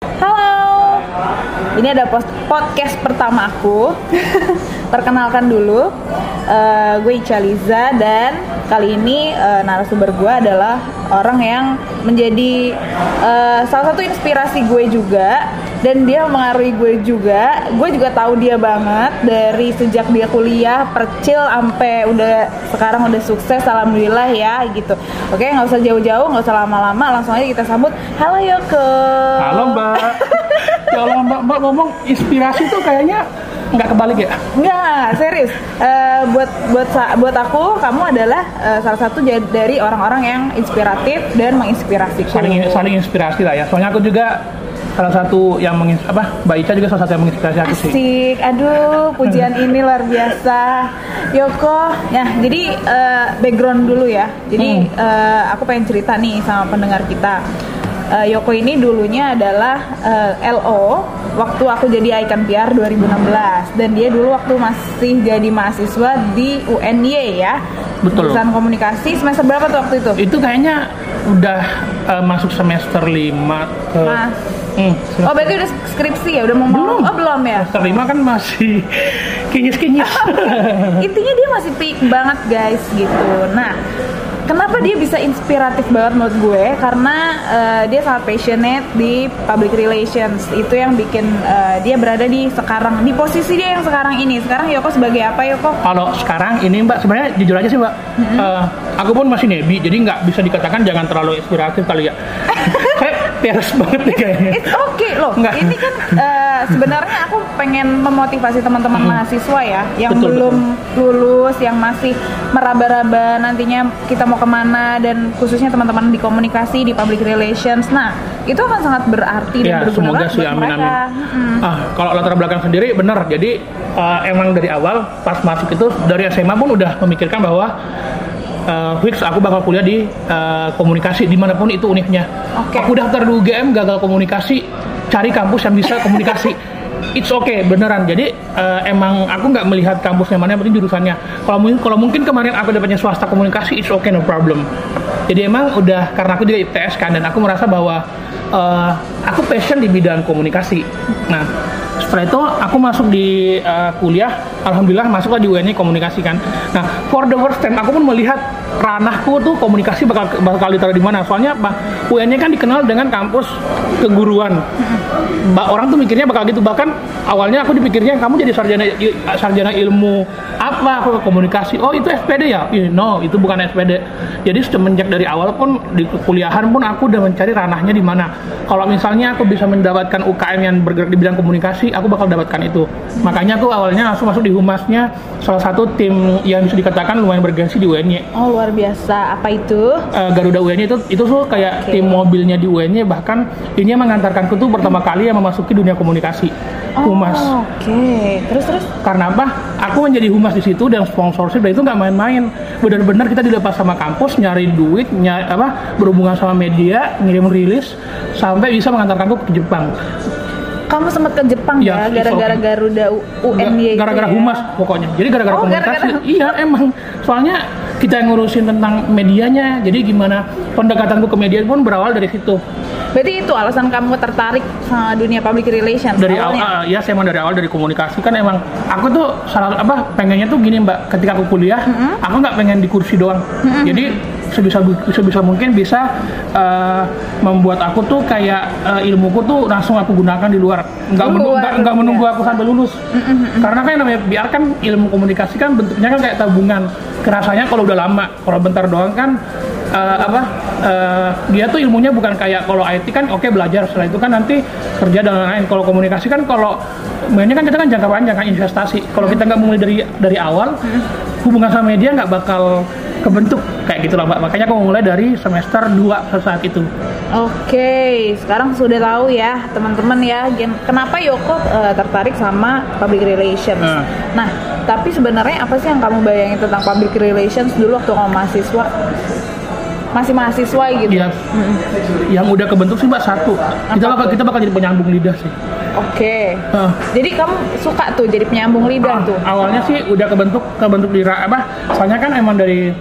Halo, ini ada podcast pertama aku. Perkenalkan dulu, eh, gue Ica Liza dan kali ini eh, narasumber gue adalah orang yang menjadi eh, salah satu inspirasi gue juga dan dia mengaruhi gue juga. Gue juga tahu dia banget dari sejak dia kuliah percil sampai udah sekarang udah sukses, alhamdulillah ya gitu. Oke, nggak usah jauh-jauh, nggak usah lama-lama, langsung aja kita sambut. Halo Yoko. Halo Mbak. ya Allah Mbak, Mbak ngomong inspirasi tuh kayaknya nggak kebalik ya? Enggak, serius. Eh, buat buat buat aku, kamu adalah eh, salah satu dari orang-orang yang inspiratif dan menginspirasi. Saling saling inspirasi lah ya. Soalnya aku juga salah satu yang mengins apa Mbak Ica juga salah satu yang menginspirasi aku sih. Asik, aduh pujian ini luar biasa Yoko, ya jadi eh, background dulu ya Jadi eh, aku pengen cerita nih sama pendengar kita Eh, Yoko ini dulunya adalah eh, LO Waktu aku jadi Icon PR 2016 Dan dia dulu waktu masih jadi mahasiswa di UNY ya Betul. Jurusan komunikasi, semester berapa tuh waktu itu? Itu kayaknya udah eh, masuk semester 5 ke Mas. Hmm, Oh berarti udah skripsi ya? Udah mau Belum. Oh belum ya? semester 5 kan masih kinyis-kinyis. intinya dia masih peak banget guys gitu nah kenapa dia bisa inspiratif banget menurut gue karena eh, dia sangat passionate di public relations itu yang bikin eh, dia berada di sekarang di posisi dia yang sekarang ini sekarang Yoko sebagai apa Yoko Kalau sekarang ini Mbak sebenarnya jujur aja sih Mbak, eh, aku pun masih nebi, jadi nggak bisa dikatakan jangan terlalu inspiratif kali ya. Peres banget nih kayaknya. It's okay loh. Enggak. Ini kan eh, sebenarnya aku pengen memotivasi teman-teman mahasiswa ya, yang Betul, belum lulus, yang masih meraba-raba nantinya kita mau ke mana dan khususnya teman-teman di komunikasi, di public relations. Nah, itu akan sangat berarti dan Ya, berguna semoga banget sih buat amin mereka. amin. Mm-mm. Ah, kalau latar belakang sendiri bener. Jadi eh, emang dari awal pas masuk itu dari SMA pun udah memikirkan bahwa eh, fix aku bakal kuliah di eh, komunikasi di mana pun itu univnya. Oke. Aku daftar di UGM gagal komunikasi, cari kampus yang bisa komunikasi. It's okay beneran. Jadi eh, emang aku nggak melihat kampusnya mana, yang penting jurusannya. Kalau mungkin kalau mungkin kemarin aku dapatnya swasta komunikasi, it's okay no problem. Jadi emang udah karena aku juga IPS kan dan aku merasa bahwa eh, aku passion di bidang komunikasi. Nah, setelah itu aku masuk di eh, kuliah, alhamdulillah masuklah di UNY komunikasi kan. Nah, for the first time aku pun melihat ranahku tuh komunikasi bakal bakal ditaruh di mana. Soalnya apa? UNY kan dikenal dengan kampus keguruan. Orang tuh mikirnya bakal gitu. Bahkan awalnya aku dipikirnya kamu jadi sarjana sarjana ilmu apa? Aku komunikasi. Oh itu SPD ya? No itu bukan SPD jadi semenjak dari awal pun di kuliahan pun aku udah mencari ranahnya di mana. Kalau misalnya aku bisa mendapatkan UKM yang bergerak di bidang komunikasi aku bakal dapatkan itu. Makanya aku awalnya langsung masuk di humasnya salah satu tim yang bisa dikatakan lumayan bergengsi di UNY Oh luar biasa. Apa itu? Eh, Garuda UNY itu itu tuh kayak Oke. tim mobilnya di UNY bahkan ini yang mengantarkanku tuh pertama kali yang memasuki dunia komunikasi. Oh, humas. Oke. Terus terus. karena apa? Aku menjadi humas di situ dan sponsorship dan itu nggak main-main. Benar-benar kita dilepas sama kampus nyari duit ny apa berhubungan sama media ngirim rilis sampai bisa mengantarkanku ke Jepang. Kamu sempat ke Jepang ya, Ya, gara-gara Garuda UNY itu gara-gara ya? humas pokoknya. Jadi gara-gara Oh, komunikasi. gara-gara- iya emang. Soalnya kita yang ngurusin tentang medianya jadi gimana? Pendekatanku ke media pun berawal dari situ Berarti itu alasan kamu tertarik sama dunia public relations dari awal awalnya? ah, ya saya emang dari awal dari komunikasi. Kan emang aku tuh salah apa pengennya tuh gini mbak. Ketika aku kuliah aku nggak pengen di kursi doang. Jadi sebisa sebisa mungkin bisa eh, membuat aku tuh kayak eh, ilmuku tuh langsung aku gunakan di luar. Nggak menunggu nggak, menunggu biasa. aku sampai lulus. Karena kan namanya biar kan ilmu komunikasi kan bentuknya kan kayak tabungan. Kerasanya kalau udah lama kalau bentar doang kan eh, apa eh, dia tuh ilmunya bukan kayak kalau IT kan oke belajar setelah itu kan nanti kerja dan lain-lain kalau komunikasi kan kalau mainnya kan kita kan jangka panjang kan investasi kalau kita nggak mulai dari dari awal hubungan sama media nggak bakal kebentuk kayak gitu lah mbak makanya aku mulai dari semester 2 saat itu Oke, sekarang sudah tahu ya teman-teman ya kenapa Yoko eh, tertarik sama public relations. Hmm. Nah, tapi sebenarnya apa sih yang kamu bayangin tentang public relations dulu waktu kamu mahasiswa? Masih mahasiswa gitu. Iya, yang udah kebentuk sih mbak satu kita bakal kita bakal jadi penyambung lidah sih Oke. Hah. Jadi kamu suka tuh jadi penyambung lidah tuh. awalnya sih udah kebentuk kebentuk di apa soalnya kan emang dari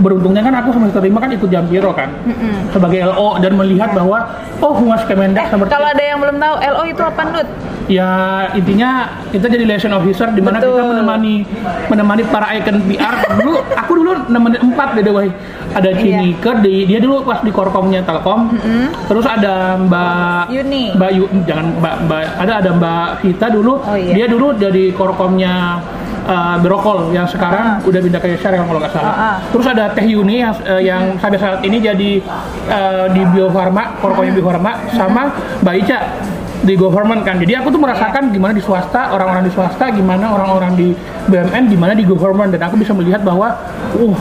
beruntungnya kan aku semester lima kan ikut Jampiro kan Mm-mm. sebagai LO dan melihat bahwa oh humas Kemendak Eh, seperti kalau ada yang belum tahu LO itu apa Nut? Ya intinya kita jadi liaison officer di mana kita menemani menemani para icon PR dulu aku dulu nemenin empat the way ada Iya. Cinike di dia dulu pas di korkomnya Telkom terus ada Mbak Yuni. Mbak Yu, jangan Mbak Mbak ada ada Mbak Vita dulu Oh, iya. dia dulu dari korkomnya uh, Brokol yang sekarang Ah. udah pindah ke Syariah kalau nggak salah. Ah, ah. Terus ada Teh Yuni yang, uh, yang sampai saat ini jadi uh, di Bio Farma, korkomnya Bio Farma sama Mbak Ica di government kan. Jadi aku tuh merasakan gimana di swasta, orang-orang di swasta, gimana orang-orang di BUMN, gimana di government dan aku bisa melihat bahwa uh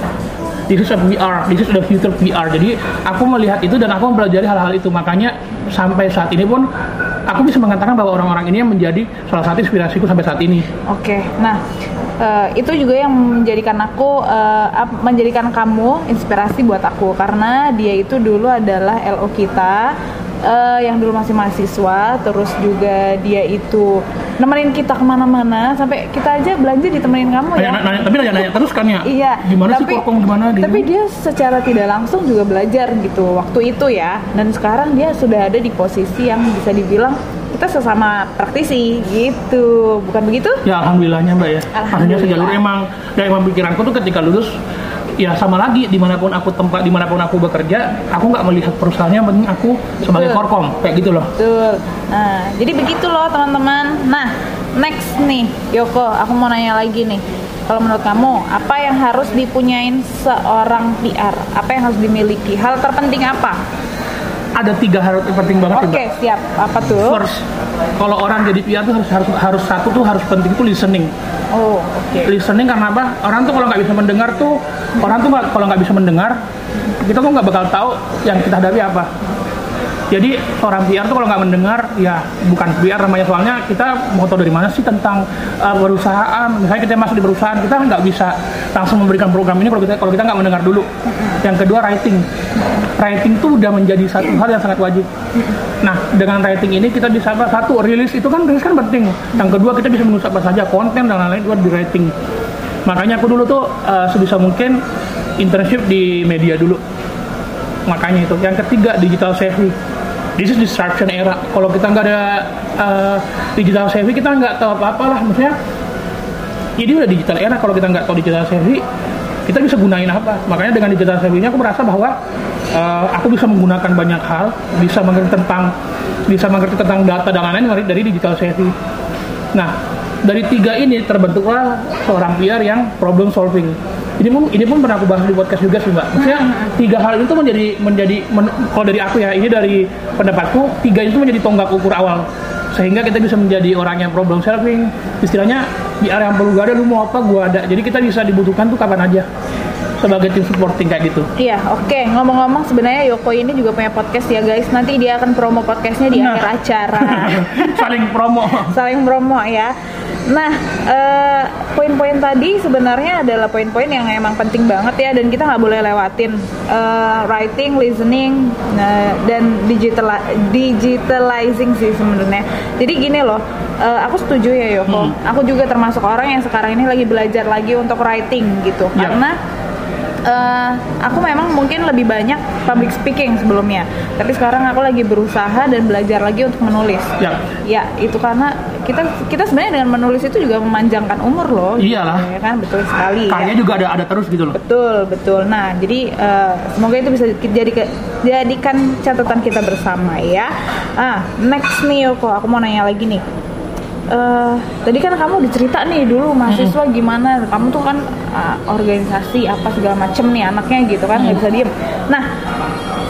this is a PR, this is the future PR. Jadi aku melihat itu dan aku mempelajari hal-hal itu. Makanya sampai saat ini pun aku bisa mengatakan bahwa orang-orang ini yang menjadi salah satu inspirasiku sampai saat ini. Oke, nah eh, itu juga yang menjadikan aku ap- menjadikan kamu inspirasi buat aku karena dia itu dulu adalah LO kita eh, yang dulu masih mahasiswa, terus juga dia itu nemenin kita ke mana-mana sampai kita aja belanja ditemenin kamu ya. Nanya, nanya, tapi nanya-nanya terus kan ya? Iya. Gimana sih tapi- korkom gimana gitu? Tapi dia secara tidak langsung juga belajar gitu waktu itu ya. Dan sekarang dia sudah ada di posisi yang bisa dibilang kita sesama praktisi gitu. Bukan begitu? Ya alhamdulillahnya mbak ya. Akhirnya Alhamdulillah. sejalur emang dan emang pikiranku tuh ketika lulus ya sama lagi di mana pun aku tempat di mana pun aku bekerja aku nggak melihat perusahaannya penting aku sebagai Betul. korkom kayak gitu loh Betul. Nah, jadi begitu loh teman-teman. Nah, next nih, Yoko, aku mau nanya lagi nih. Kalau menurut kamu, apa yang harus dipunyain seorang PR? Apa yang harus dimiliki? Hal terpenting apa? Ada tiga hal yang penting banget Oke, mbak siap. Apa tuh? first kalau orang jadi PR tuh harus harus harus satu tuh harus penting tuh listening Oh, oke. listening karena apa orang tuh kalau nggak bisa mendengar tuh orang tuh kalau nggak bisa mendengar kita tuh nggak bakal tahu yang kita hadapi apa jadi seorang PR tuh kalau nggak mendengar ya bukan PR namanya soalnya kita mau tahu dari mana sih tentang uh, perusahaan. Misalnya kita masuk di perusahaan kita nggak bisa langsung memberikan program ini kalau kita kalau kita nggak mendengar dulu. Yang kedua writing. Writing tuh udah menjadi satu hal yang sangat wajib. Nah dengan writing ini kita bisa satu rilis itu kan rilis kan penting. Yang kedua kita bisa menulis apa saja konten dan lain-lain itu di writing. Makanya aku dulu tuh uh, sebisa mungkin internship di media dulu makanya itu. Yang ketiga digital savvy. This is disruption era. Kalau kita nggak ada uh, digital savvy kita nggak tahu apa-apa lah. Maksudnya ini udah digital era. Kalau kita nggak tahu digital savvy kita bisa gunain apa? Makanya dengan digital savvy-nya aku merasa bahwa uh, aku bisa menggunakan banyak hal. Bisa mengerti tentang bisa mengerti tentang data dan lain-lain dari digital savvy. Nah dari tiga ini terbentuklah seorang PR yang problem solving ini pun ini pun pernah aku bahas di podcast juga sih mbak maksudnya tiga hal itu menjadi menjadi men- kalau dari aku ya ini dari pendapatku tiga itu menjadi tonggak ukur awal sehingga kita bisa menjadi orang yang problem solving istilahnya di area yang perlu gak ada lu mau apa gua ada jadi kita bisa dibutuhkan tuh kapan aja sebagai tim supporting kayak gitu Iya, oke. Ngomong-ngomong, sebenarnya Yoko ini juga punya podcast ya, guys. Nanti dia akan promo podcastnya di Nah. akhir acara. saling promo Saling promo ya. Nah, eh, poin-poin tadi sebenarnya adalah poin-poin yang emang penting banget ya, dan kita nggak boleh lewatin Eh, writing, listening, nah, dan digital digitalizing sih sebenarnya. Jadi gini loh, eh, aku setuju ya Yoko. Aku juga termasuk orang yang sekarang ini lagi belajar lagi untuk writing gitu, Ya. karena eh, aku memang mungkin lebih banyak public speaking sebelumnya. Tapi sekarang aku lagi berusaha dan belajar lagi untuk menulis. Ya. Ya itu karena kita kita sebenarnya dengan menulis itu juga memanjangkan umur loh. Iyalah. ya kan? Betul sekali ya. karya juga ada ada terus gitu loh. Betul betul. Nah jadi eh, semoga itu bisa jadi jadikan catatan kita bersama ya. Ah next nih Yoko. Aku mau nanya lagi nih Eh, tadi kan kamu dicerita nih dulu mahasiswa gimana? Kamu tuh kan ah, organisasi apa segala macem nih anaknya gitu kan nggak bisa diem. Nah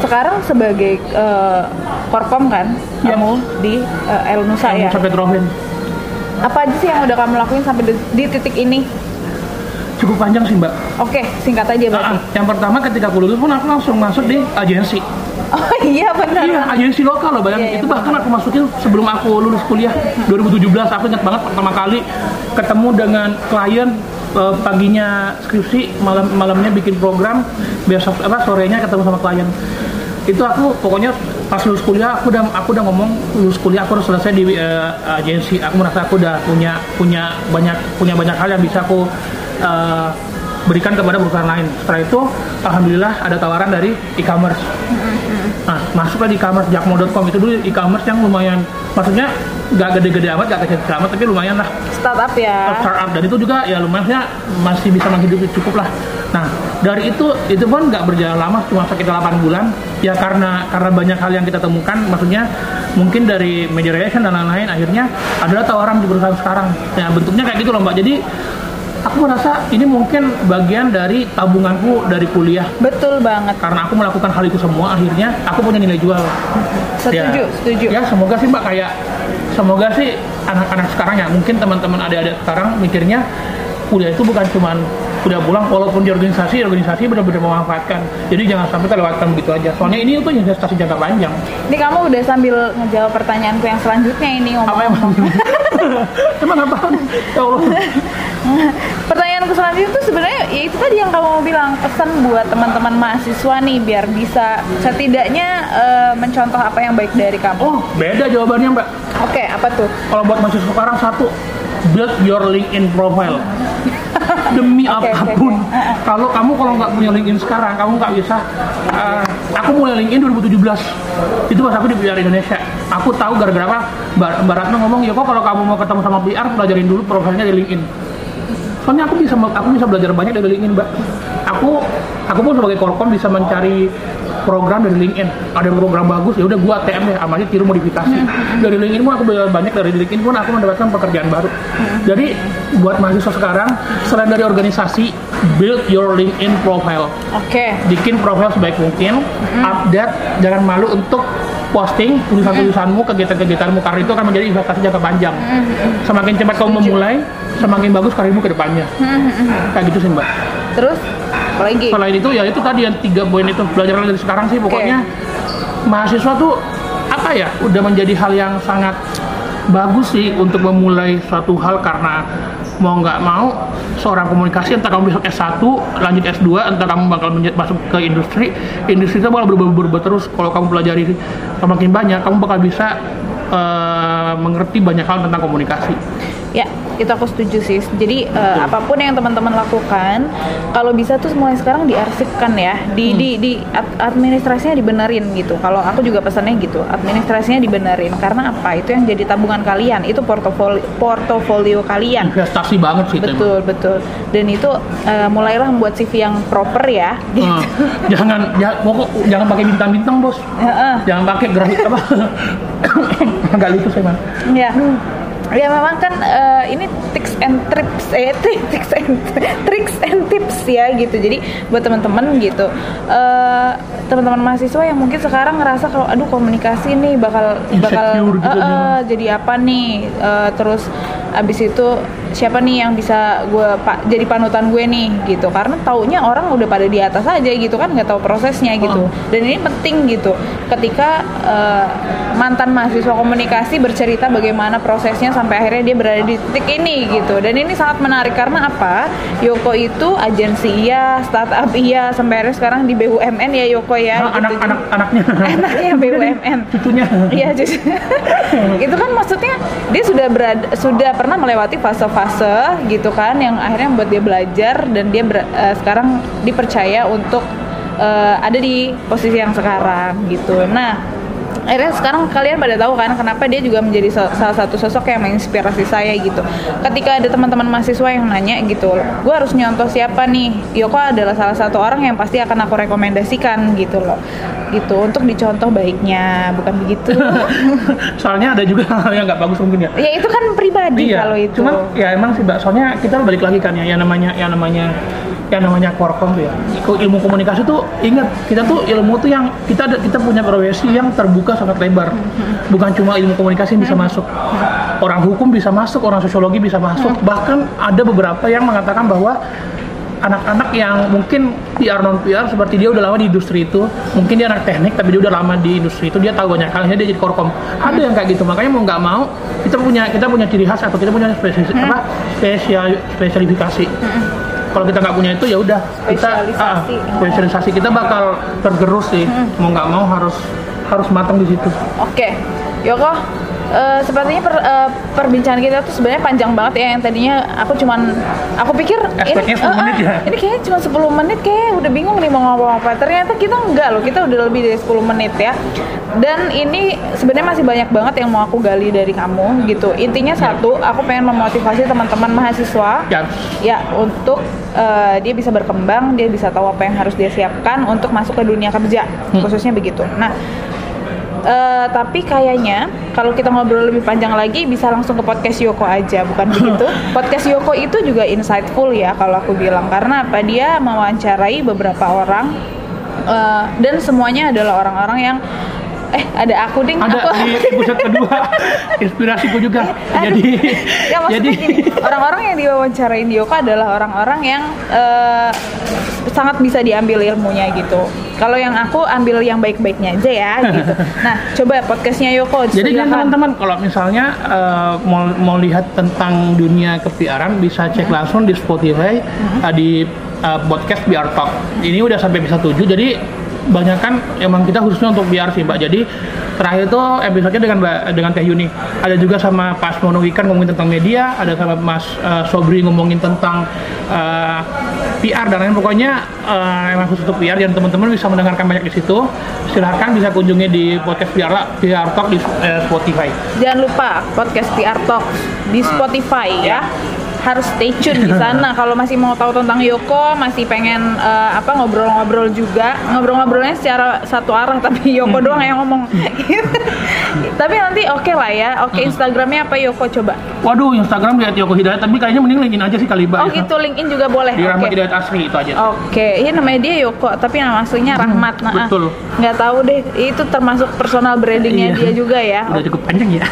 sekarang sebagai korpom kan Ya. kamu di eh, El Nusa ya? apa aja sih yang udah kamu lakuin sampai di, di titik ini? Cukup panjang sih mbak. Oke singkat aja berarti. Ah, yang pertama ketika aku lulus pun aku langsung masuk di agensi oh iya benar Iya, agensi lokal loh bayangin. Iya, iya, itu bahkan aku masukin sebelum aku lulus kuliah 2017. Aku ingat banget pertama kali ketemu dengan klien eh, paginya skripsi, malam malamnya bikin program, besok apa sorenya ketemu sama klien. Itu aku pokoknya pas lulus kuliah aku udah aku udah ngomong lulus kuliah aku harus selesai di eh, agensi. Aku merasa aku udah punya punya banyak punya banyak hal yang bisa aku eh, berikan kepada perusahaan lain. Setelah itu, alhamdulillah ada tawaran dari e-commerce. Nah, masuklah di e-commerce jakmo.com itu dulu e-commerce yang lumayan, maksudnya nggak gede-gede amat, nggak kecil-kecil amat, tapi lumayan lah Startup ya. startup dan itu juga ya lumayan ya masih bisa menghidupi cukup lah. Nah dari itu itu pun nggak berjalan lama cuma sekitar 8 bulan ya karena karena banyak hal yang kita temukan maksudnya mungkin dari media relation dan lain-lain akhirnya adalah tawaran di perusahaan sekarang ya bentuknya kayak gitu loh mbak jadi aku merasa ini mungkin bagian dari tabunganku dari kuliah. Betul banget. karena aku melakukan hal itu semua akhirnya aku punya nilai jual. Setuju, Ya. setuju. ya semoga sih mbak kayak semoga sih anak-anak sekarang ya mungkin teman-teman adik-adik sekarang mikirnya kuliah itu bukan cuman udah pulang walaupun di organisasi organisasi benar-benar memanfaatkan. Jadi jangan sampai terlewatkan begitu aja. Soalnya ini tuh investasi jangka panjang. Ini kamu udah sambil ngejawab pertanyaanku yang selanjutnya ini apa yang emang apa ya Allah Pertanyaanku selanjutnya tuh sebenarnya ya itu tadi yang kamu bilang pesan buat teman-teman mahasiswa nih biar bisa setidaknya eh, mencontoh apa yang baik dari kamu. oh beda jawabannya mbak Oke, apa tuh? kalau buat mahasiswa sekarang satu build your LinkedIn profile demi oke, apa pun oke. kalau kamu kalau nggak punya LinkedIn sekarang kamu nggak bisa eh, aku mulai LinkedIn 2017 itu pas aku di PR Indonesia. Aku tahu gara-gara apa? Mbak, Mbak Ratna ngomong ya kok kalau kamu mau ketemu sama PR pelajarin dulu profilnya di LinkedIn. Soalnya aku bisa aku bisa belajar banyak dari LinkedIn mbak. Aku aku pun sebagai korkom bisa mencari program dari LinkedIn. Ada program bagus ya udah gua ATM deh amanya tiru modifikasi. Dari LinkedIn pun aku belajar banyak dari LinkedIn pun aku mendapatkan pekerjaan baru. Jadi buat mahasiswa sekarang selain dari organisasi build your LinkedIn profile. Oke. bikin profil sebaik mungkin update jangan malu untuk posting tulisan-tulisanmu kegiatan-kegiatanmu karena itu akan menjadi investasi jangka panjang. Semakin cepat kamu memulai semakin bagus karirmu ke depannya. Kayak gitu sih mbak. Terus apa lagi? selain itu ya itu tadi yang tiga poin itu belajar dari sekarang sih pokoknya mahasiswa tuh apa ya udah menjadi hal yang sangat bagus sih untuk memulai suatu hal karena mau nggak mau seorang komunikasi entah kamu besok S1 lanjut S2 entah kamu bakal masuk ke industri industri itu bakal berubah-ubah terus. Kalau kamu pelajari semakin banyak kamu bakal bisa eh, mengerti banyak hal tentang komunikasi Ya, itu aku setuju sih. Jadi eh, apa pun yang teman-teman lakukan, kalau bisa tuh mulai sekarang diarsipkan ya, di Hmm. di di ad- administrasinya dibenerin gitu. Kalau aku juga pesannya gitu, administrasinya dibenerin. Karena apa? Itu yang jadi tabungan kalian, itu portofolio portofolio kalian. investasi banget sih itu emang. Betul betul. Dan itu eh, mulailah membuat CV yang proper ya. Gitu. Eh, jangan ya, pokok jangan pakai bintang-bintang bos Heeh. jangan pakai grafik apa agak lucu saya man Ya. Ya memang kan eh, ini tips and trips eh tips and tricks and tips ya gitu. Jadi buat teman-teman gitu. eh, teman-teman mahasiswa yang mungkin sekarang ngerasa kalau aduh komunikasi nih bakal bakal Insecure gitu ya. eh, jadi apa nih? Eh, terus abis itu siapa nih yang bisa gue pak jadi panutan gue nih gitu. Karena taunya orang udah pada di atas aja gitu kan. Nggak tahu prosesnya gitu. Oh. dan ini penting gitu. Ketika eh, mantan mahasiswa komunikasi bercerita bagaimana prosesnya sampai akhirnya dia berada di titik ini gitu. Dan ini sangat menarik karena apa? Yoko itu agensi iya startup iya sampai akhirnya sekarang di BUMN ya Yoko ya. Nah, gitu. anak-anak anaknya. Anaknya BUMN. cucunya. Iya, justru itu kan maksudnya dia sudah berada, sudah pernah melewati fase-fase gitu kan yang akhirnya membuat dia belajar dan dia ber- eh, sekarang dipercaya untuk eh, ada di posisi yang sekarang gitu. Nah, akhirnya sekarang kalian pada tahu kan kenapa dia juga menjadi sa- salah satu sosok yang menginspirasi saya gitu. Ketika ada teman-teman mahasiswa yang nanya gitu, gue harus nyontoh siapa nih? Yoko adalah salah satu orang yang pasti akan aku rekomendasikan gitu loh, gitu untuk dicontoh baiknya, bukan begitu? soalnya ada juga hal yang nggak bagus mungkin ya ya itu kan pribadi iya kalau itu. cuman ya emang sih mbak soalnya kita balik lagi kan ya yang namanya yang namanya yang namanya korkom tuh ya. Ilmu komunikasi tuh ingat kita tuh ilmu tuh yang kita ada kita punya profesi yang terbuka sangat lebar. Bukan cuma ilmu komunikasi yang bisa masuk. Orang hukum bisa masuk orang sosiologi bisa masuk. Bahkan ada beberapa yang mengatakan bahwa anak-anak yang mungkin PR non PR seperti dia udah lama di industri itu mungkin dia anak teknik tapi dia udah lama di industri itu dia tahu banyak hal akhirnya dia jadi korkom ada yang kayak gitu makanya mau nggak mau kita punya kita punya ciri khas atau kita punya spesialis apa spesial spesialifikasi kalau kita nggak punya itu ya udah kita ah, Spesialisasi. kita bakal tergerus sih. Mau nggak mau harus harus matang di situ. Oke, Yoko, Eh, sepertinya per, eh, perbincangan kita tuh sebenarnya panjang banget ya yang tadinya aku cuman aku pikir Expect-nya 10 eh, menit ya? ini kayaknya cuma 10 menit kayak udah bingung nih mau ngomong apa ternyata kita enggak loh kita udah lebih dari 10 menit ya dan ini sebenarnya masih banyak banget yang mau aku gali dari kamu gitu intinya satu aku pengen memotivasi teman-teman mahasiswa Ya. ya untuk eh, dia bisa berkembang dia bisa tahu apa yang harus dia siapkan untuk masuk ke dunia kerja Hmm. khususnya begitu nah Eh, tapi kayaknya kalau kita ngobrol lebih panjang lagi bisa langsung ke podcast Yoko aja, bukan begitu? Podcast Yoko itu juga insightful ya kalau aku bilang karena apa dia mewawancarai beberapa orang eh, dan semuanya adalah orang-orang yang eh ada aku ding Ada aku di episode kedua inspirasiku juga. Jadi ya jadi orang-orang yang diwawancarain di Yoko adalah orang-orang yang eh, sangat bisa diambil ilmunya gitu. Kalau yang aku ambil yang baik-baiknya aja ya gitu. Nah, coba podcastnya Yoko. Jadi teman-teman kalau misalnya eh, mau mau lihat tentang dunia kepiaran bisa cek Hmm. langsung di Spotify eh, di eh, podcast Biar Talk. Ini udah sampai bisa 7 jadi banyak kan emang kita khususnya untuk biar sih Mbak. Jadi terakhir itu episode dengan dengan Teh Yuni. Ada juga sama Pas Mono Wikan ngomongin tentang media, ada sama Mas eh, Sobri ngomongin tentang eh, PR dan lain pokoknya eh, emang khusus untuk PR dan teman-teman bisa mendengarkan banyak di situ. Silahkan bisa kunjungi di podcast PR, PR Talk di eh, Spotify. Jangan lupa podcast PR Talk di Hmm. Spotify ya. Harus stay tune di sana kalau masih mau tahu tentang Yoko, masih pengen eh, apa ngobrol-ngobrol juga. Ngobrol-ngobrolnya secara satu arah tapi Yoko Hmm. doang yang ngomong. tapi nanti oke lah ya. Oke Hmm. Instagramnya apa Yoko coba? Waduh, Instagram lihat Yoko Hidayat, tapi kayaknya mending linkin aja sih kali Mbak. Oh ya. gitu LinkedIn juga boleh. Di Rahmat Oke. Hidayat Asri itu aja. Oke, ini namanya dia Yoko, tapi nama aslinya Rahmat. Nah, Hmm, betul. Nggak tahu deh, itu termasuk personal brandingnya Iya. dia juga ya. Udah cukup panjang ya.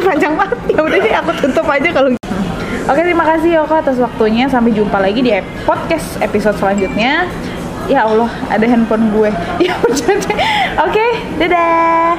panjang banget ya udah deh aku tutup aja kalau. Oke terima kasih Yoko atas waktunya. Sampai jumpa lagi di podcast episode selanjutnya. Ya Allah ada handphone gue. Ya udah oke dadah